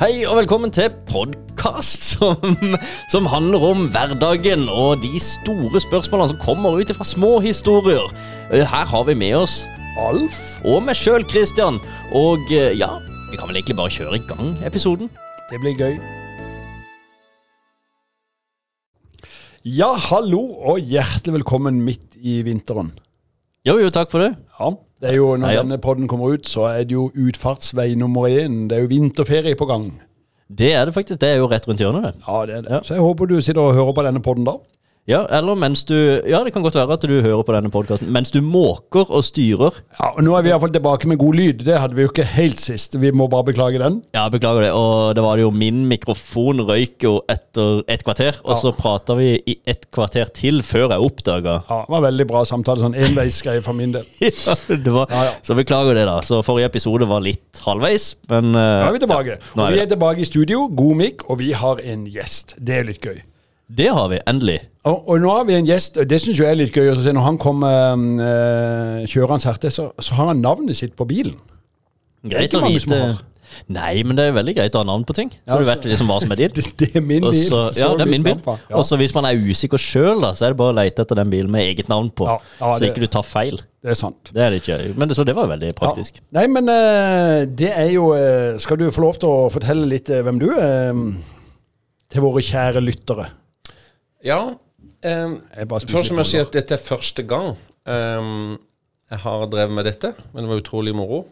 Hei og velkommen til podkast som, som handler om hverdagen og de store spørsmålene som kommer ut fra små historier. Eh, Her har vi med oss Alf og meg sjøl, Christian. Og eh, ja, vi kan vel egentlig bare kjøre i gang episoden. Det blir gøy. Ja, hallo og hjertelig velkommen midt i vinteren. Jo, jo, takk for det. Ja, det er jo Når ja. denne podden kommer ut, så er det jo utfartsvei nummer én. Det er jo vinterferie på gang. Det er det faktisk. Det er jo rett rundt hjørnet, det. Ja, det er det. Ja. Så jeg håper du sitter og hører på denne podden da. Ja, eller mens du Ja, det kan godt være at du hører på denne podkasten mens du måker og styrer. Ja, og Nå er vi iallfall tilbake med god lyd. Det hadde vi jo ikke helt sist. Vi må bare beklage den. Ja, beklager det. Og det var det jo min mikrofon røyk jo etter et kvarter. Og Ja. så prata vi i et kvarter til før jeg oppdaga Ja, Det var veldig bra samtale. Sånn enveisgreie for min del. ja, det var, Ja, ja. Så beklager det, da. Så forrige episode var litt halvveis, men Nå eh, er vi tilbake. Ja, er Og vi vi er tilbake i studio, god mikk, og vi har en gjest. Det er litt gøy. Det har vi endelig. Og, og nå har vi en gjest, det syns jeg er litt gøy. Når han kommer øh, kjørende herte så, så har han navnet sitt på bilen. Greit å vite. Nei, men det er veldig greit å ha navn på ting. Så Ja, du vet liksom hva som er ditt. Det, det er min bil. ja, det er min bil. Ja. Og så hvis man er usikker sjøl, så er det bare å lete etter den bilen med eget navn på. Så det- ikke du tar feil. Det er sant. Det er det ikke. Men det, så det var veldig praktisk. Nei, men øh, det er jo Skal du få lov til å fortelle litt hvem du er? til våre kjære lyttere. Ja. ehm, spiser først må jeg si at dette er første gang um, jeg har drevet med dette. Men det var utrolig moro.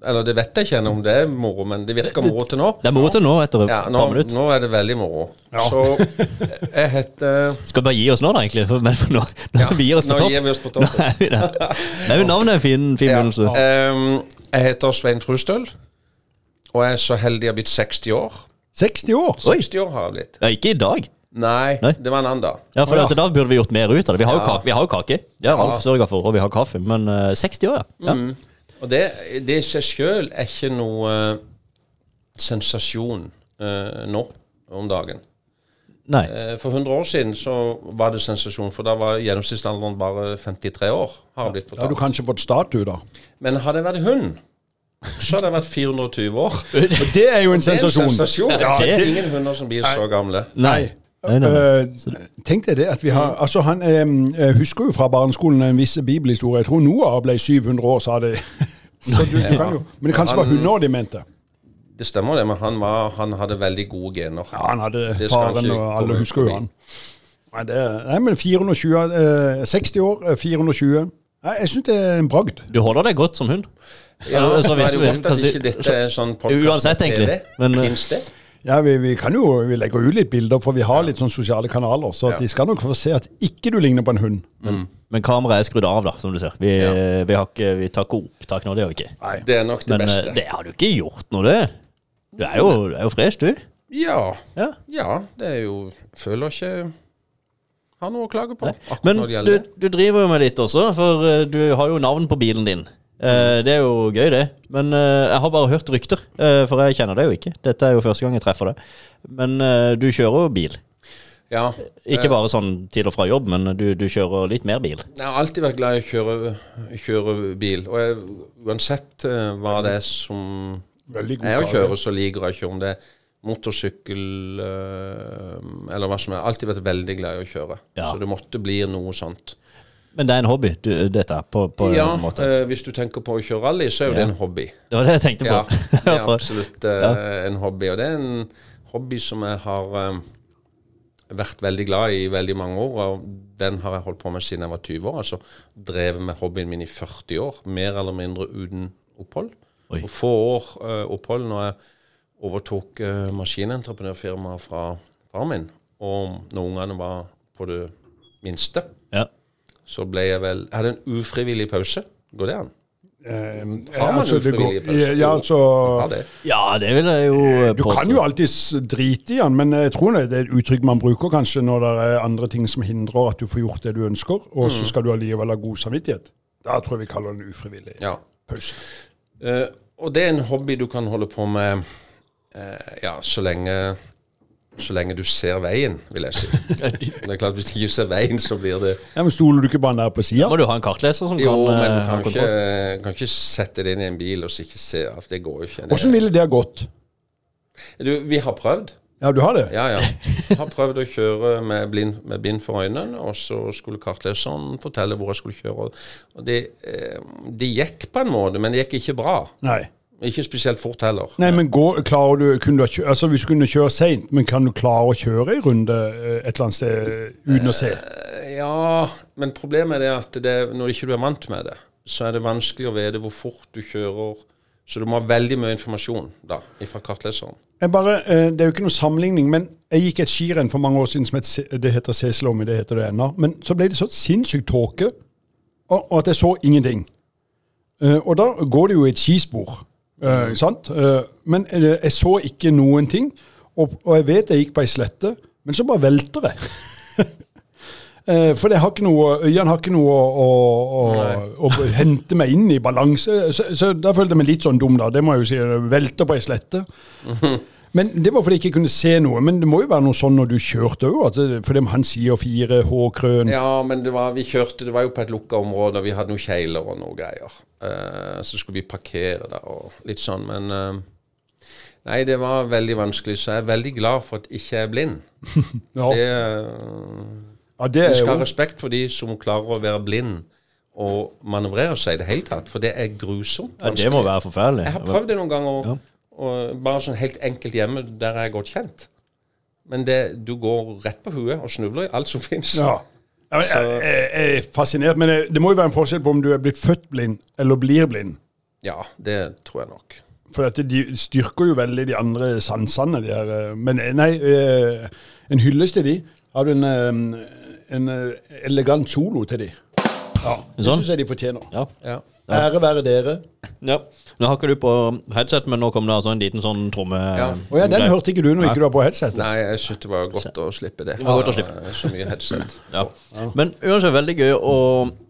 Eller det vet jeg ikke ennå om det er moro, men det virker moro til nå. Det er moro til nå, etter et Ja, nå, minutter. nå er det veldig moro. Ja. Så jeg heter Skal vi bare gi oss nå, da, egentlig? For- Men nå, nå ja, vi gir oss på Nå gir vi oss på Nå toppen. er vi der. Det er jo navnet en fin, fin Ja. begynnelse. Um, jeg heter Svein Frustøl, og jeg er så heldig jeg har blitt 60 år. 60 år! 60 år har jeg blitt. Ja, ikke i dag. Nei, Nei. det var en annen dag. Ja, for oh, ja. Da burde vi gjort mer ut av det. Vi har jo Ja. kake, vi har jo kake. Det har Alf sørga for, og vi har kaffe. Men uh, 60 år, ja. ja. Og det, det i seg sjøl er ikke noe eh, sensasjon uh, nå om dagen. Nei. Eh, for 100 år siden så var det sensasjon, for da var gjennomsnittsalderen bare 53 år. har blitt Da har du kanskje fått statue, da. Men hadde jeg vært hund, så hadde jeg vært 420 år. Og det er jo en Det er en sensasjon. sensasjon. Ja, det er det- ingen hunder som blir så gamle. Nei. Nei, nei, nei. Øh, tenk deg det at vi har Altså Han øh, husker jo fra barneskolen en viss bibelhistorie. Jeg tror Noah ble 700 år, sa det. Så du, du kan jo, men det kanskje var Han- 100 år de mente. Det stemmer det, men han, var, han hadde veldig gode gener. Ja, Han hadde faren, og alle husker jo han. Nei, det, nei men 420 eh, 60 år, øh, 420 Nei, Jeg syns det er en bragd. Du holder deg godt som hund. Ja, Altså, hvis det er jo godt at ikke dette er sånn podcast Uansett, egentlig. Men, eh, det? Ja, vi, vi kan jo Vi legger ut litt bilder, for vi har litt sånn sosiale kanaler. Så Ja. de skal nok få se at ikke du ligner på en hund. Men kameraet er skrudd av, da, som du ser. Vi, Ja. vi, har ikke, vi tar ikke opptak nå, det gjør vi ikke. Nei. Det er nok det Men beste. Men det har du ikke gjort nå, det. Du er jo, du er jo fresh, du. Ja. Ja. Ja, det er jo Føler ikke Har noe å klage på. Akkurat Men når det du, gjelder det. du driver jo med litt også, for eh, du har jo navn på bilen din. Eh, det er jo gøy, det. Men uh, jeg har bare hørt rykter, Uh, for jeg kjenner deg jo ikke. Dette er jo første gang jeg treffer deg. Men du kjører jo bil. Ja. Ikke bare sånn til og fra jobb, men du, du kjører litt mer bil. Jeg har alltid vært glad i å kjøre, kjøre bil. Og jeg, uansett hva det er som er å kjøre, så liker jeg å kjøre. Om det er motorsykkel eller hva som er. Alltid vært veldig glad i å kjøre. Ja. Så det måtte bli noe sånt. Men det er en hobby, du, dette, på, på Ja, en måte. eh, hvis du tenker på å kjøre rally, så er jo Ja. det en hobby. Det var det jeg tenkte på. Ja, det er absolutt eh, en hobby. Og det er en hobby som jeg har eh, vært veldig glad i i veldig mange år. Og den har jeg holdt på med siden jeg var 20 år. Altså drevet med hobbyen min i 40 år, mer eller mindre uten opphold. Oi. Og få år eh, opphold når jeg overtok uh, maskinentreprenørfirmaet fra faren min. Og når ungene var på det minste, Ja. Så ble jeg vel Jeg hadde en ufrivillig pause. Går det an? Eh, Har man altså, ufrivillig går, pause? ja, altså Ja, det. ja, det vil jeg jo eh, Du kan jo alltids drite i den, men jeg tror det er et uttrykk man bruker kanskje når det er andre ting som hindrer at du får gjort det du ønsker, og Mm. så skal du allikevel ha god samvittighet. Da tror jeg vi kaller det en ufrivillig Ja. pause. Eh, og det er en hobby du kan holde på med eh, ja, så lenge så lenge du ser veien, vil jeg si. det er klart Hvis du ikke ser veien, så blir det Ja, men Stoler du ikke bare der på sida? Må du ha en kartleser som Jo, kan men eh, du kan ikke, kan ikke sette det inn i en bil og så ikke se at Det går jo ikke. Åssen ville det ha gått? Du, vi har prøvd. Ja, du har det? Ja, ja. Jeg har prøvd å kjøre med blind, med bind for øynene, og så skulle kartleseren fortelle hvor jeg skulle kjøre. Og det, eh, det gikk på en måte, men det gikk ikke bra. Nei. Ikke spesielt fort heller. Nei, men går, klarer du, kunne du altså Hvis du kunne kjøre seint, men kan du klare å kjøre en runde eh, et eller annet sted uten å se? Eh, Ja, men problemet er det at det, når ikke du er vant med det, så er det vanskelig å vite hvor fort du kjører. Så du må ha veldig mye informasjon da, fra kartleseren. Jeg bare, eh, det er jo ikke noe sammenligning, men jeg gikk et skirenn for mange år siden som het, det heter Seslommi, det heter det ennå. Men så ble det så sinnssykt tåke, og, og at jeg så ingenting. Og da går det jo i et skispor, eh, sant? Eh, men eh, jeg så ikke noen ting, og, og jeg vet jeg gikk på ei slette, men så bare velter jeg. Eh, For jeg har ikke noe, øynene har ikke noe å, å, å, å hente meg inn i balanse. Så, så da følte jeg meg litt sånn dum, da. Det må jeg jo si. Velter på ei slette. Men Det var fordi jeg ikke kunne se noe. Men det må jo være noe sånn når du kjørte òg, fordi han sier fire H-krøn. Ja, men det var, vi kjørte, det var jo på et lukka område, og vi hadde noen kjegler og noe greier. Uh, så skulle vi parkere der og litt sånn, men uh, Nei, det var veldig vanskelig, så jeg er veldig glad for at jeg ikke er blind. Ja. Det, Ja, det Du vi skal ha respekt for de som klarer å være blind og manøvrere seg i det hele tatt, for det er grusomt. Ja, det må være forferdelig. Jeg har prøvd det noen ganger, og, og bare sånn helt enkelt hjemme der jeg er godt kjent. Men det, du går rett på huet og snubler i alt som fins. ja. Jeg, jeg, jeg er fascinert, men det, det må jo være en forskjell på om du er blitt født blind eller blir blind. Ja, det tror jeg nok. For dette, de styrker jo veldig de andre sansene. De her, eh, men eh, nei, eh, en hyllest til de. Har du en, en elegant solo til de? Ja, det Sånn? syns jeg de fortjener. Ja. Ja. Ære være dere. ja. Nå har ikke du på headset, men nå kom det altså en liten sånn tromme... Ja. Oh, ja, den hørte ikke du når ikke du var på headset. Nei, jeg syntes det var godt å slippe det. Det var godt å slippe. Eh, Så mye headset. Ja. Men uansett veldig gøy å,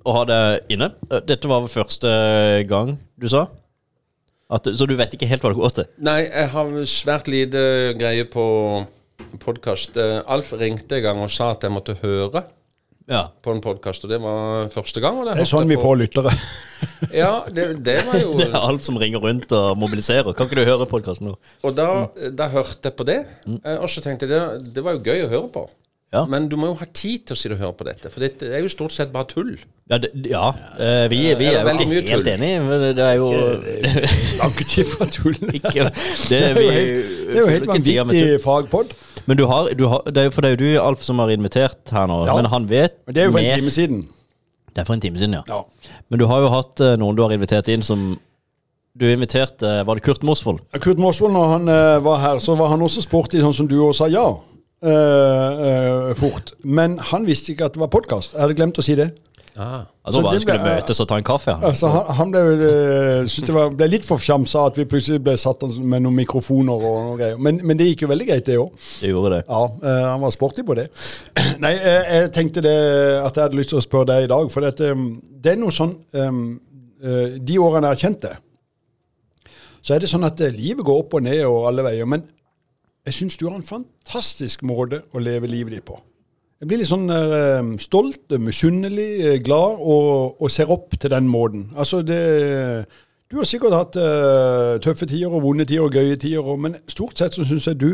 å ha deg inne. Dette var første gang du sa? At, så du vet ikke helt hva det går til? Nei, jeg har svært lite greie på podkast. Alf ringte en gang og sa at jeg måtte høre Ja. på en podkast, og det var første gang. Og det Det er sånn vi på. får lyttere. Ja, det, det var jo Det er alt som ringer rundt og mobiliserer. Kan ikke du høre podkasten nå? Og da, da hørte jeg på det, eh, og så tenkte jeg det, det var jo gøy å høre på. Ja. Men du må jo ha tid til å sitte og høre på dette, for det er jo stort sett bare tull. Ja, det, ja. eh, vi, vi er er jo ikke helt tull. enige. men Det er jo Langt ifra tull. ikke Det er vi jo helt, det er jo helt vanvittig fagpod. Men du har, du har det er jo, For det er jo du, Alf, som har invitert her nå. Ja. Men han vet Men det er jo for en time siden. Det er for en time siden, ja. Ja. Men du har jo hatt eh, noen du har invitert inn som Du inviterte Var det Kurt Mosvold? Kurt Mosvold, når han eh, var her, så var han også sporty, sånn som du også sa ja. Eh, eh, fort. Men han visste ikke at det var podkast. Jeg hadde glemt å si det. Altså Så bare det skulle ble- møtes og ta en kaffe? Han, Altså, han, han ble, uh, syntes det var, ble litt forfjamsa at vi plutselig ble satt med noen mikrofoner og noe greier. Men, men det gikk jo veldig greit, det òg. Det gjorde det. Ja, eh, han var sporty på det. Nei, eh, jeg tenkte det, at jeg hadde lyst til å spørre deg i dag. For dette, um, det er noe sånn um, eh, De årene jeg har kjent det, så er det sånn at eh, livet går opp og ned og alle veier. Men jeg syns du har en fantastisk måte å leve livet ditt på. Jeg blir litt sånn uh, stolt, misunnelig, eh, glad og, og ser opp til den måten. Altså det Du har sikkert hatt uh, tøffe tider og vonde tider og gøye tider, og, men stort sett så syns jeg du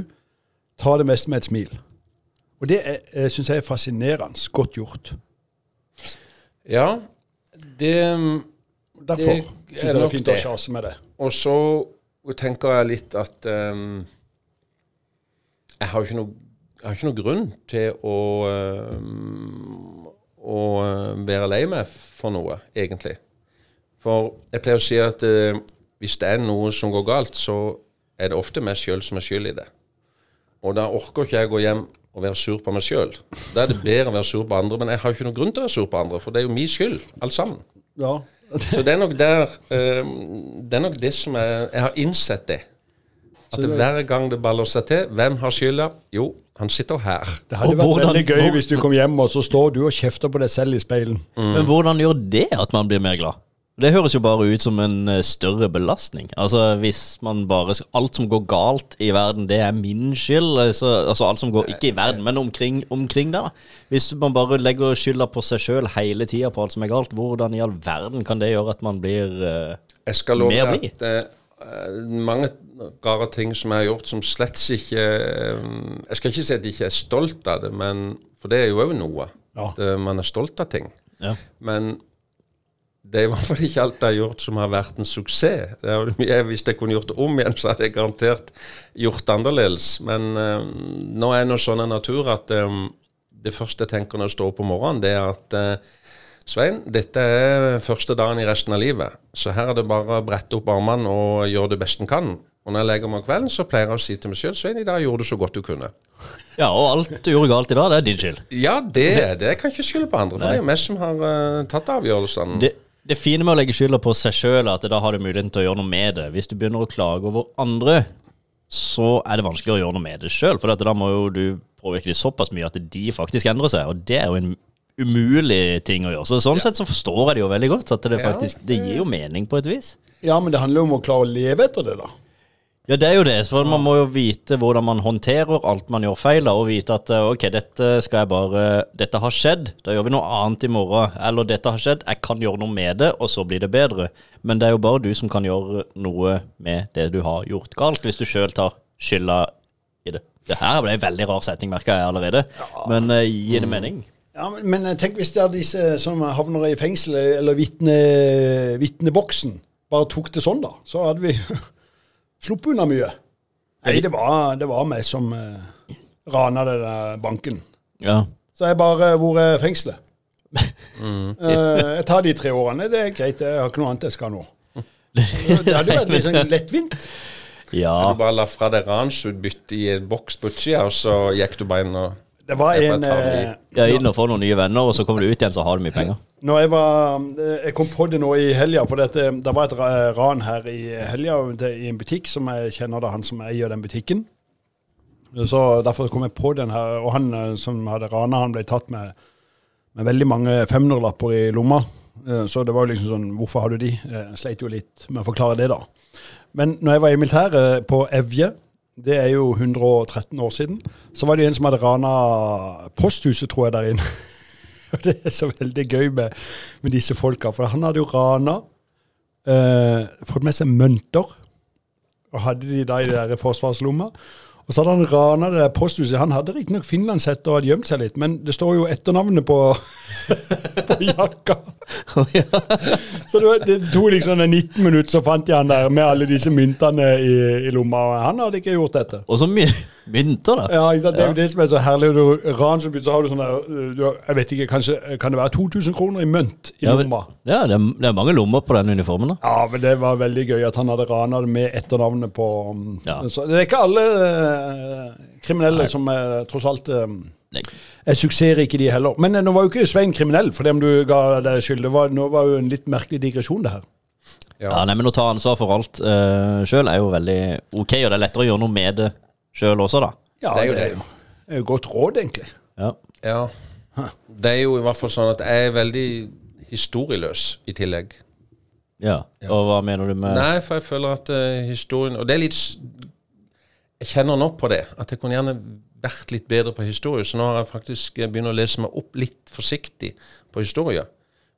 tar det mest med et smil. Og det syns jeg er fascinerende. Godt gjort. Ja, det Derfor Det syns jeg det er fint fint å kjase med det. Og så tenker jeg litt at ehm, Jeg har jo ikke noe, har ikke noe grunn til å ehm, å eh, være lei meg for noe, egentlig. For jeg pleier å si at eh, hvis det er noe som går galt, så er det ofte meg sjøl som er skyld i det. Og da orker ikke jeg gå hjem og være sur på meg sjøl. Da er det bedre å være sur på andre, men jeg har jo ikke noen grunn til å være sur på andre, for det er jo min skyld, alt sammen. Ja. Så det er nok der eh, Det er nok det som er Jeg har innsett det. At det- hver gang det baller seg til, hvem har skylda? Jo, han sitter her. Det hadde Og vært hvordan- veldig gøy hvor- hvis du kom hjem, og så står du og kjefter på deg selv i speilen. Men hvordan gjør det at man blir mer glad? Det høres jo bare ut som en eh, større belastning. Altså Hvis man bare Alt som går galt i verden, det er min skyld. Altså, altså alt som går Ikke i verden, men omkring, omkring der. Hvis man bare legger skylda på seg sjøl hele tida på alt som er galt, hvordan i all verden kan det gjøre at man blir uh, Jeg skal love Mer blid. Eh, mange rare ting som jeg har gjort som slett ikke eh, Jeg skal ikke si at jeg ikke er stolt av det, men, for det er jo òg noe. Ja. At eh, man er stolt av ting. Ja. Men det er i hvert fall ikke alt jeg har gjort som har vært en suksess. Det er hvis jeg kunne gjort det om igjen, så hadde jeg garantert gjort det annerledes. Men eh, nå er nå sånn en natur at eh, det første jeg tenker når jeg står opp om morgenen, det er at eh, Svein, dette er første dagen i resten av livet. Så her er det bare å brette opp armene og gjøre det beste en kan. Og når jeg legger meg om kvelden, så pleier jeg å si til meg sjøl Svein, i dag gjorde du så godt du kunne. Ja, og alt du gjorde galt i dag, det er din skyld. Ja, det er det. Jeg kan ikke skylde på andre, for det er jo vi som har uh, tatt avgjørelsene. Det, det fine med å legge skylda på seg sjøl er at da har du muligheten til å gjøre noe med det. Hvis du begynner å klage over andre, så er det vanskelig å gjøre noe med det sjøl. For da må jo du påvirke de såpass mye at de faktisk endrer seg. Og det er jo en umulig ting å gjøre. Så sånn sett så forstår jeg det jo veldig godt. At det faktisk Det gir jo mening på et vis. Ja, men det handler jo om å klare å leve etter det, da. Ja, det er jo det. For man må jo vite hvordan man håndterer alt man gjør feil, og vite at eh, ok, dette skal jeg bare Dette har skjedd, da gjør vi noe annet i morgen. Eller dette har skjedd, jeg kan gjøre noe med det, og så blir det bedre. Men det er jo bare du som kan gjøre noe med det du har gjort galt, hvis du sjøl tar skylda i det. Det her ble en veldig rar setning, merka jeg allerede. Men uh, gir det mening? Ja, men, men tenk hvis det er disse som havner i fengsel, eller vitne, vitneboksen, bare tok det sånn, da. Så hadde vi sluppet unna mye. Nei, det var, det var meg som uh, rana den banken. Ja. Så jeg bare Hvor er fengselet? Uh, jeg tar de tre årene. Det er greit. Jeg har ikke noe annet jeg skal nå. Det hadde vært litt sånn lettvint. Ja. Du bare la fra deg ransutbyttet i en boks på utsida, og så gikk du bare inn og Det var Jeg får en det i. eh, ja inn og få noen nye venner, og så kommer du ut igjen, så har du mye penger. Når jeg var eh, Jeg kom på det nå i helga, for dette, det var et ran her i helga i en butikk som jeg kjenner da han som eier den butikken. Så Derfor kom jeg på den her. Og han eh, som hadde rana, han ble tatt med, med veldig mange 500-lapper i lomma. Eh, Så det var jo liksom sånn Hvorfor har du de? Jeg sleit jo litt med å forklare det, da. Men når jeg var i militæret på Evje, det er jo 113 år siden, så var det en som hadde rana posthuset, tror jeg, der inne. Og det er så veldig gøy med, med disse folka, for han hadde jo rana, eh, fått med seg mønter, og hadde de da i de der forsvarslomma. Og så hadde han rana det der posthuset. Han hadde riktignok finlandshette og hadde gjemt seg litt, men det står jo etternavnet på, på jakka. Så det, det tok liksom 19 minutter, så fant jeg han der med alle disse myntene i, i lomma. Og han hadde ikke gjort dette. Og så mye mynter, da. Ja? Det er jo det som er så herlig. Du ransutbytte, så har du sånn der du, Jeg vet ikke, kanskje kan det være 2000 kroner i mynt i Ja, lomma? ja det, er, det er mange lommer på den uniformen. da. Ja, men det var veldig gøy at han hadde rana det med etternavnet på um, Ja. så Det er ikke alle eh, kriminelle som er, tross alt eh, Nei. er suksessrike, de heller. Men eh, nå var jo ikke Svein kriminell for det om du ga deg skyld. Det var, nå var jo en litt merkelig digresjon, det her. Ja, nei, men Å ta ansvar for alt uh, sjøl er jo veldig ok, og det er lettere å gjøre noe med det sjøl også, da. Ja, Det er jo det. jo det er jo godt råd, egentlig. Ja. Ja. Det er jo i hvert fall sånn at jeg er veldig historieløs i tillegg. ja. Og hva mener du med Nei, for jeg føler at uh, historien Og det er litt Jeg kjenner nå på det. At jeg kunne gjerne vært litt bedre på historie. Så nå har jeg faktisk eh, begynt å lese meg opp litt forsiktig på historie.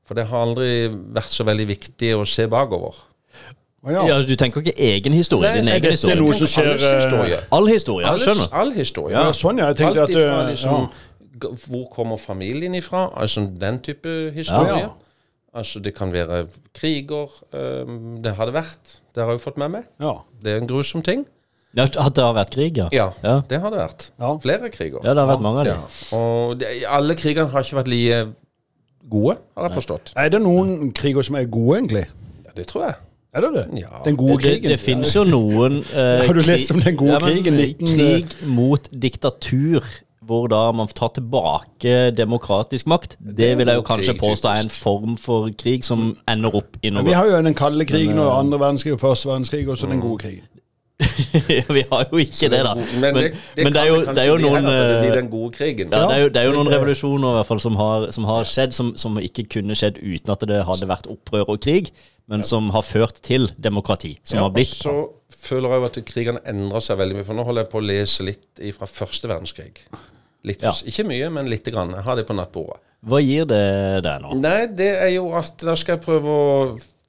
For det har aldri vært så veldig viktig å se bakover. Ja. Ja, Du tenker ikke egen historie? Nei, din egen historie. Det er noe som skjer, alles eh, historie. All historie, Alles- skjønner. All historie. Ja, sånn, ja. Jeg tenkte Alt ifra at, liksom, ja. Hvor kommer familien ifra? Altså den type historie. Ja. Altså Det kan være kriger. Um, det har det vært. Det har jeg jo fått med meg. ja. Det er en grusom ting. Ja, At det har vært krig, ja? Ja, Ja, det har det vært. Ja. Flere kriger. ja det har vært mange av Ja. dem. Og det, alle krigene har ikke vært like gode, har jeg forstått. Er det noen kriger som er gode, egentlig? Ja, det tror jeg. Er det det? Ja. Den gode Det, krigen? det finnes jo noen eh, Har du lest om den gode Ja, men krigen, 19 Krig mot diktatur, hvor da man tar tilbake demokratisk makt. Det vil jeg jo kanskje påstå er en form for krig som ender opp i noe Vi har jo den kalde krigen og eh, andre verdenskrig og første verdenskrig, og så den gode krigen. Vi har jo ikke det, da. Men, det, det, men det er jo, det er jo noen blir eh, krigen. ja, det er jo, det er jo noen revolusjoner i hvert fall som har, som har skjedd, som, som ikke kunne skjedd uten at det hadde vært opprør og krig, men som har ført til demokrati. Som Ja, har blitt og så føler jeg jo at krigene endrer seg veldig mye. For nå holder jeg på å lese litt fra første verdenskrig. Litt, Ja. Ikke mye, men lite grann. Jeg har det på nattbordet. Hva gir det deg nå? Nei, det er jo at da skal jeg prøve å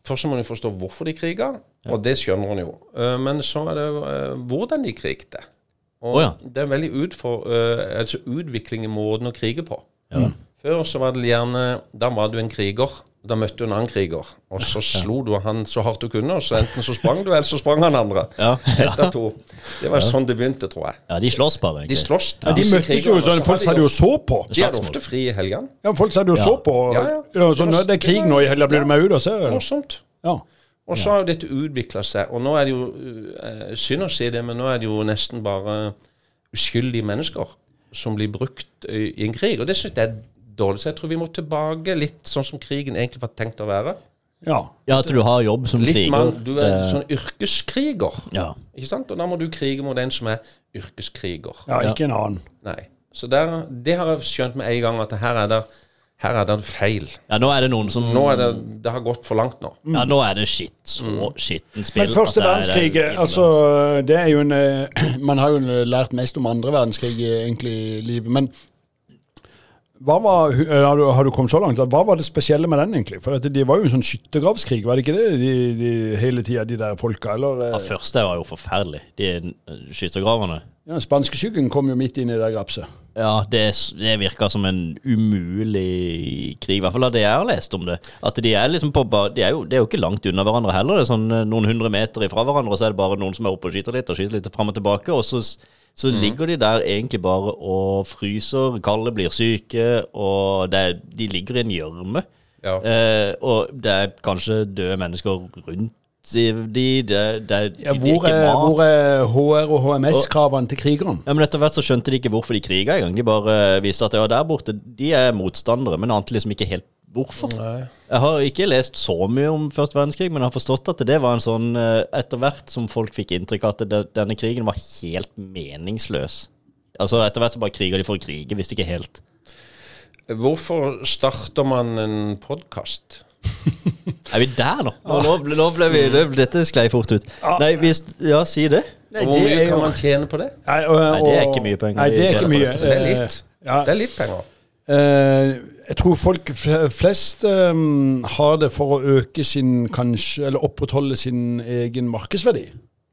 Først må du forstå hvorfor de kriger. Og det skjønner han jo. Eh, Men så er det eh, hvordan de krigte. Og oh, ja. det er veldig utfor, eh, altså utvikling i måten å krige på. Før så var det gjerne Da var du en kriger. Da møtte du en annen kriger, og så slo du han så hardt du kunne. Og så enten så sprang du, eller så sprang han andre. Ja. Etter to. Det var sånn det begynte, tror jeg. Ja, de slåss bare, De egentlig. Ja, de møttes jo sånn, folk satt jo og så på. De hadde ofte fri i helgene. Ja, folk satt jo og så på. Ja, ja. Ja, sånn, det er krig nå i helga, blir du med ut og ser? Morsomt. Ja. Og så har jo dette utvikla seg, og nå er det jo eh, synd å si det, men nå er det jo nesten bare uskyldige mennesker som blir brukt i, i en krig. Og det syns jeg er dårlig. Så jeg tror vi må tilbake litt sånn som krigen egentlig var tenkt å være. ja. Ja, at du har jobb som Litt kriger. Man, Du er Eh, sånn yrkeskriger. Ja. Ikke sant? Og da må du krige mot den som er yrkeskriger. ja, ikke en annen. Nei. Så der, det har jeg skjønt med en gang, at her er det, her er det en feil. ja, nå er det noen som Nå er det, det har gått for langt nå. Ja, nå er det skitt. Så skitten spill. Men første er- verdenskrig, det er altså Det er jo en eh, Man har jo lært mest om andre verdenskrig eh, egentlig i livet. Men var, eh, har, du, har du kommet så langt? Hva var det spesielle med den, egentlig? For det de var jo en sånn skyttergravskrig, var det ikke det? De, de, hele tida, de der folka? Eller eh, Ja, første var jo forferdelig. De eh, skyttergravene. ja, Spanskeskyggen kom jo midt inn i det grapset. Ja, det, det virka som en umulig krig, i hvert fall av det jeg har lest om det. At de er liksom på de er jo, Det er jo ikke langt unna hverandre heller. Det er sånn noen hundre meter ifra hverandre, og så er det bare noen som er oppe og skyter litt, og skyter litt fram og tilbake. Og så, så ligger de der egentlig bare og fryser, kalde, blir syke, og det, de ligger i en gjørme. Ja. Eh, og det er kanskje døde mennesker rundt de, de. de, det, er- Ja, hvor, er, hvor er HR- og HMS-kravene til krigerne? Ja, men etter hvert så skjønte de ikke hvorfor de kriga engang. De bare viste at ja, der borte de er motstandere, men ante liksom ikke helt hvorfor. Jeg har ikke lest så mye om første verdenskrig, men jeg har forstått at det var en sånn eh, Etter hvert som folk fikk inntrykk av at denne krigen var helt meningsløs. Altså Etter hvert så bare kriger de for å krige, hvis ikke helt. Hvorfor starter man en podkast? Er vi der nå? Nå, nå, ble- nå ble vi det, Dette sklei fort ut. Nei, hvis Ja, si det. Nei, Hvor mye kan man tjene på det? Nei, og, Nei, det er ikke mye penger Nei, det er ikke mye. dette. Det er litt. Ja. Det er litt penger. Eh, jeg tror folk flest um, har det for å øke sin kanskje, eller opprettholde sin egen markedsverdi.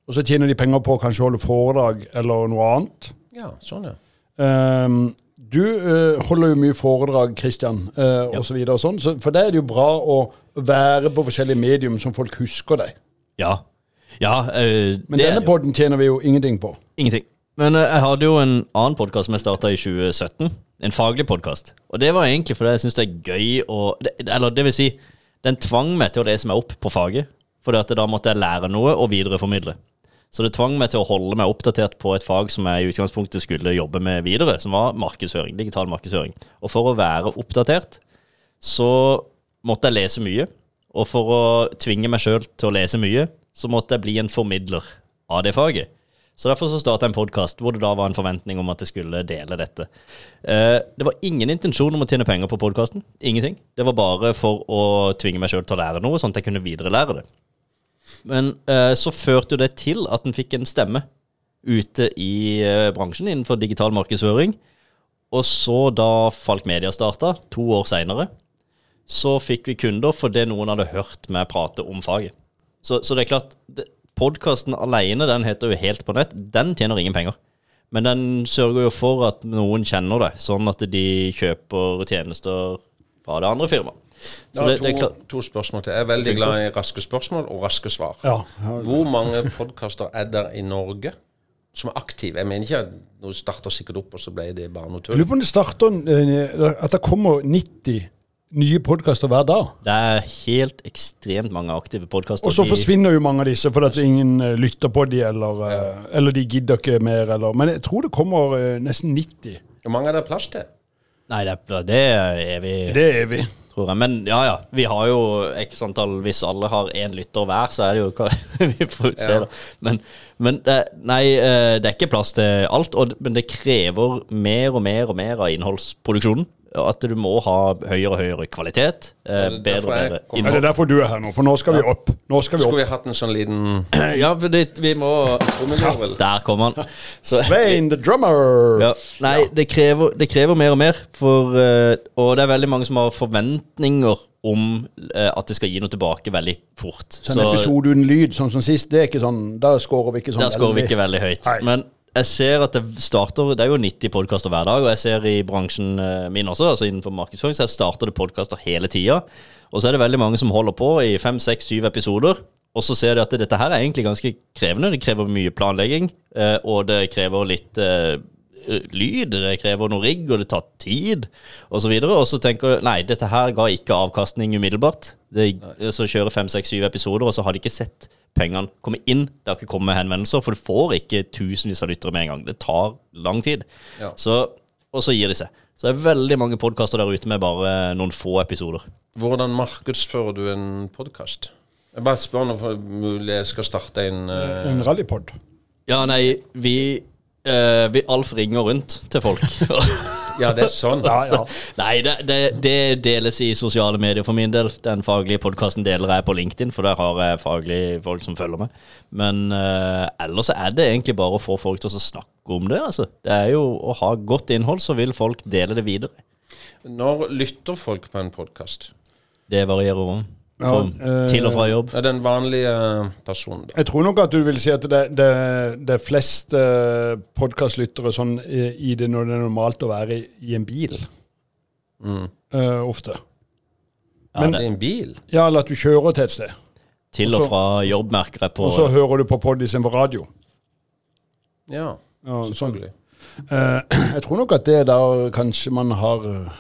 Og så tjener de penger på å kanskje holde foredrag eller noe annet. Ja, sånn, ja. Um, du uh, holder jo mye foredrag, Christian, uh, og så videre og sånn. Så for deg er det jo bra å være på forskjellige medium som folk husker deg. Ja. Ja, eh, Men denne poden tjener vi jo ingenting på. Ingenting. Men eh, jeg hadde jo en annen podkast som jeg starta i 2017. En faglig podkast. Og det var egentlig fordi jeg syns det er gøy å Eller det vil si, den tvang meg til å lese meg opp på faget. For da måtte jeg lære noe og videreformidle. Så det tvang meg til å holde meg oppdatert på et fag som jeg i utgangspunktet skulle jobbe med videre, som var markedsføring. Digital markedsføring. Og for å være oppdatert så måtte jeg lese mye. Og for å tvinge meg sjøl til å lese mye, så måtte jeg bli en formidler av det faget. Så derfor så starta jeg en podkast hvor det da var en forventning om at jeg skulle dele dette. Eh, det var ingen intensjon om å tjene penger på podkasten. Ingenting. Det var bare for å tvinge meg sjøl til å lære noe, sånn at jeg kunne viderelære det. Men eh, så førte jo det til at en fikk en stemme ute i eh, bransjen innenfor digital markedsføring. Og så, da Falk Media starta, to år seinere, så fikk vi kunder fordi noen hadde hørt meg prate om faget. Så, så det er klart, podkasten alene, den heter jo Helt på nett, den tjener ingen penger. Men den sørger jo for at noen kjenner det, sånn at de kjøper tjenester fra det andre firmaet. Så det, det er to, klart, to spørsmål til. Jeg er veldig glad i raske spørsmål og raske svar. Ja, ja. Hvor mange podkaster er der i Norge som er aktive? Jeg mener ikke at noe starter sikkert opp, og så ble det bare noe Jeg tull. lurer på om det starter eh, At det kommer 90 nye podkaster hver dag. det er helt ekstremt mange aktive podkaster. Og så forsvinner jo mange av disse fordi at ingen eh, lytter på de, eller, ja. eller de gidder ikke mer. Eller. Men jeg tror det kommer eh, nesten 90. Hvor mange er det plass til? Nei, det, er- det er evig, Det er evig. tror jeg. Men ja, ja. Vi har jo x antall Hvis alle har én lytter hver, så er det jo hva- Vi får se, Ja. da. Men, men det, nei, eh, det er ikke plass til alt. Og, men det krever mer og mer og mer av innholdsproduksjonen. At du må ha høyere og høyere kvalitet. Eh, er bedre og bedre innhold. Er det er derfor du er her nå, for nå skal vi opp. Nå skal vi Skulle vi hatt en sånn liten Ja, for det, vi må ja, Der kom han. Så, Svein the drummer! Ja. Nei, Det, krever, det krever mer og mer. For, eh, og det er veldig mange som har forventninger om eh, at det skal gi noe tilbake veldig fort. Så en episode uten lyd, sånn som sist, det er ikke sånn Der scorer vi ikke sånn der scorer vi ikke veldig høyt. Nei. Men jeg ser at det starter Det er jo 90 podkaster hver dag, og jeg ser i bransjen eh, min også, altså innenfor markedsføring, så starter det podkaster hele tida. Og så er det veldig mange som holder på i fem, seks, syv episoder. Og så ser de at dette her er egentlig ganske krevende. Det krever mye planlegging, eh, og det krever litt eh, lyd, det krever noe rigg, og det tar tid, og så videre. Og så tenker du nei, dette her ga ikke avkastning umiddelbart. Det, så kjører fem, seks, syv episoder, og så har de ikke sett pengene kommer inn. Det har ikke kommet henvendelser, for du får ikke tusenvis av lyttere med en gang. Det tar lang tid. Ja. Så, og så gir de seg. Så det er veldig mange podkaster der ute med bare noen få episoder. Hvordan markedsfører du en podkast? Jeg bare spør om jeg skal starte en uh... En rallypod. Ja, nei, vi, eh, vi Alf ringer rundt til folk. Ja, det er sånn. Ja, ja. Nei, det, det, det deles i sosiale medier for min del. Den faglige podkasten deler jeg på LinkedIn, for der har jeg faglige folk som følger meg. Men uh, ellers er det egentlig bare å få folk til å snakke om det. altså. Det er jo Å ha godt innhold, så vil folk dele det videre. Når lytter folk på en podkast? Det varierer om. Ja, sånn, eh, til og fra jobb. Er den vanlige personen, da? Jeg tror nok at du vil si at det, det, det er flest eh, podkastlyttere sånn i, i det når det er normalt å være i, i en bil. Eh, ofte. Ja, men- det, I en bil? Ja, eller at du kjører til et sted. til og også- fra jobb merker jeg på Og så hører du på pod på radio. Ja, Ja, sånn. selvfølgelig. Eh, jeg tror nok at det er der kanskje man har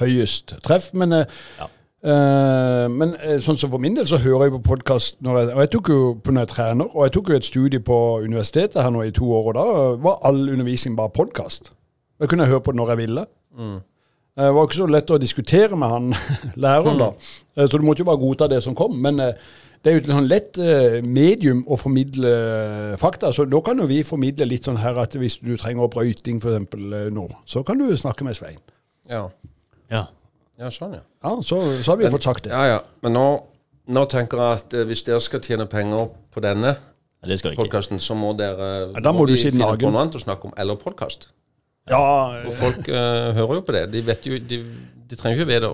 høyest treff, men eh, Ja. Eh, men eh, sånn som for min del så hører jeg på podkast når jeg jeg jo på når jeg trener, og jeg tok jo et studie på universitetet her nå i to år, og da var all undervisning bare podkast. Da kunne jeg høre på det når jeg ville. Mm. Eh, Det var ikke så lett å diskutere med han læreren, da. Eh, Så du måtte jo bare godta det som kom. Men det er jo et sånn lett medium å formidle fakta. Så da kan jo vi formidle litt sånn her at hvis du trenger brøyting f.eks. nå, så kan du snakke med Svein. Ja. Ja. Ja, sånn, ja. Ja, så, så har vi jo fått sagt det. Ja, ja. Men nå, nå tenker jeg at eh, hvis dere skal tjene penger på denne Nei, Det skal vi ikke. podkasten, så må dere Ja, da må du si finne noe annet å snakke om, eller podkast. Ja, For folk eh, hører jo på det. De vet jo De, de trenger jo ikke vite